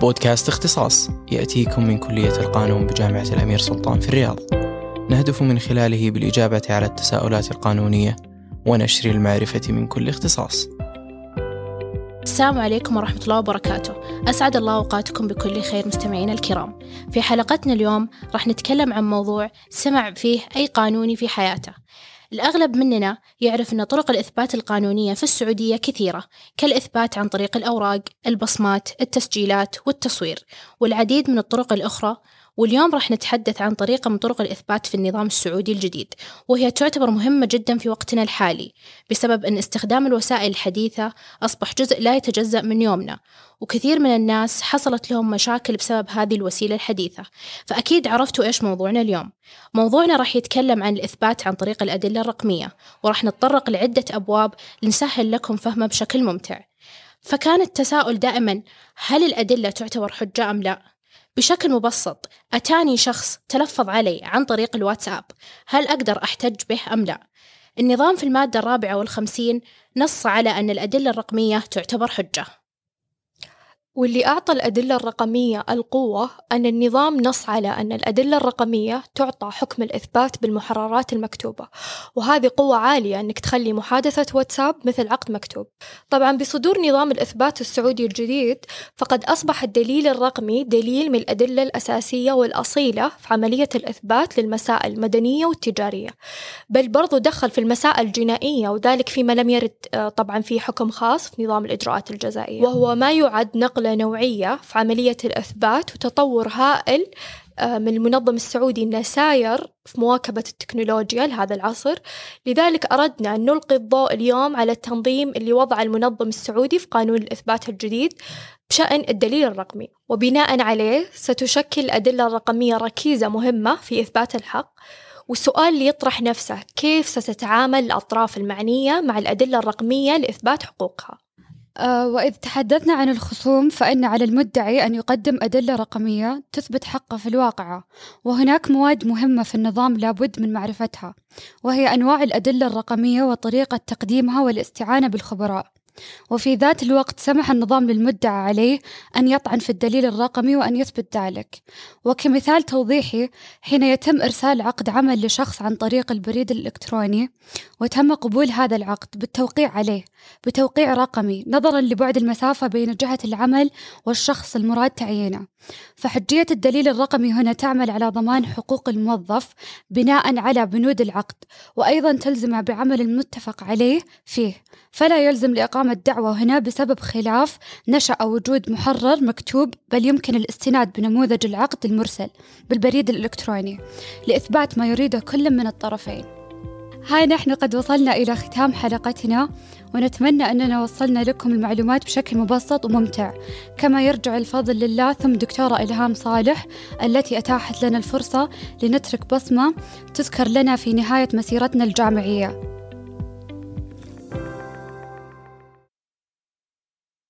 بودكاست اختصاص. يأتيكم من كلية القانون بجامعة الأمير سلطان في الرياض. نهدف من خلاله بالإجابة على التساؤلات القانونية ونشر المعرفة من كل اختصاص. السلام عليكم ورحمة الله وبركاته. أسعد الله أوقاتكم بكل خير مستمعينا الكرام. في حلقتنا اليوم راح نتكلم عن موضوع سمع فيه أي قانوني في حياته. الأغلب مننا يعرف أن طرق الإثبات القانونية في السعودية كثيرة كالإثبات عن طريق الأوراق، البصمات، التسجيلات والتصوير والعديد من الطرق الأخرى. واليوم راح نتحدث عن طريقة من طرق الإثبات في النظام السعودي الجديد وهي تعتبر مهمة جدا في وقتنا الحالي بسبب أن استخدام الوسائل الحديثة أصبح جزء لا يتجزأ من يومنا وكثير من الناس حصلت لهم مشاكل بسبب هذه الوسيلة الحديثة. فأكيد عرفتوا إيش موضوعنا اليوم. موضوعنا راح يتكلم عن الإثبات عن طريق الأدلة الرقمية وراح نتطرق لعدة أبواب لنسهل لكم فهمه بشكل ممتع. فكان التساؤل دائما هل الأدلة تعتبر حجة أم لا؟ بشكل مبسط. أتاني شخص تلفظ علي عن طريق الواتساب. هل أقدر أحتج به أم لا؟ النظام في المادة الرابعة والخمسين نص على أن الأدلة الرقمية تعتبر حجة. واللي أعطى الأدلة الرقمية القوة أن النظام نص على أن الأدلة الرقمية تعطى حكم الإثبات بالمحررات المكتوبة. وهذه قوة عالية أنك تخلي محادثة واتساب مثل عقد مكتوب. طبعا بصدور نظام الإثبات السعودي الجديد فقد أصبح الدليل الرقمي دليل من الأدلة الأساسية والأصيلة في عملية الإثبات للمسائل المدنية والتجارية. بل برضو دخل في المسائل الجنائية وذلك فيما لم يرد آه، طبعا في حكم خاص في نظام الإجراءات الجزائية. وهو ما يعد نوعية في عملية الإثبات وتطور هائل آه، من المنظم السعودي أنه ساير في مواكبة التكنولوجيا لهذا العصر. لذلك أردنا أن نلقي الضوء اليوم على التنظيم اللي وضع المنظم السعودي في قانون الإثبات الجديد بشأن الدليل الرقمي. وبناء عليه ستشكل الأدلة الرقمية ركيزة مهمة في إثبات الحق. والسؤال اللي يطرح نفسه كيف ستتعامل الأطراف المعنية مع الأدلة الرقمية لإثبات حقوقها؟ وإذ تحدثنا عن الخصوم فإن على المدعي أن يقدم أدلة رقمية تثبت حقه في الواقعة وهناك مواد مهمة في النظام لابد من معرفتها وهي أنواع الأدلة الرقمية وطريقة تقديمها والاستعانة بالخبراء. وفي ذات الوقت سمح النظام للمدعى عليه أن يطعن في الدليل الرقمي وأن يثبت ذلك. وكمثال توضيحي حين يتم إرسال عقد عمل لشخص عن طريق البريد الإلكتروني وتم قبول هذا العقد بالتوقيع عليه بتوقيع رقمي نظرا لبعد المسافة بين جهة العمل والشخص المراد تعيينه. فحجية الدليل الرقمي هنا تعمل على ضمان حقوق الموظف بناء على بنود العقد وأيضا تلزمه بعمل المتفق عليه فيه فلا يلزم لإقامة دعوة هنا بسبب خلاف نشأ وجود محرر مكتوب بل يمكن الاستناد بنموذج العقد المرسل بالبريد الإلكتروني لإثبات ما يريده كل من الطرفين. هاي نحن قد وصلنا إلى ختام حلقتنا ونتمنى أننا وصلنا لكم المعلومات بشكل مبسط وممتع. كما يرجع الفضل لله ثم دكتورة إلهام صالح التي أتاحت لنا الفرصة لنترك بصمة تذكر لنا في نهاية مسيرتنا الجامعية.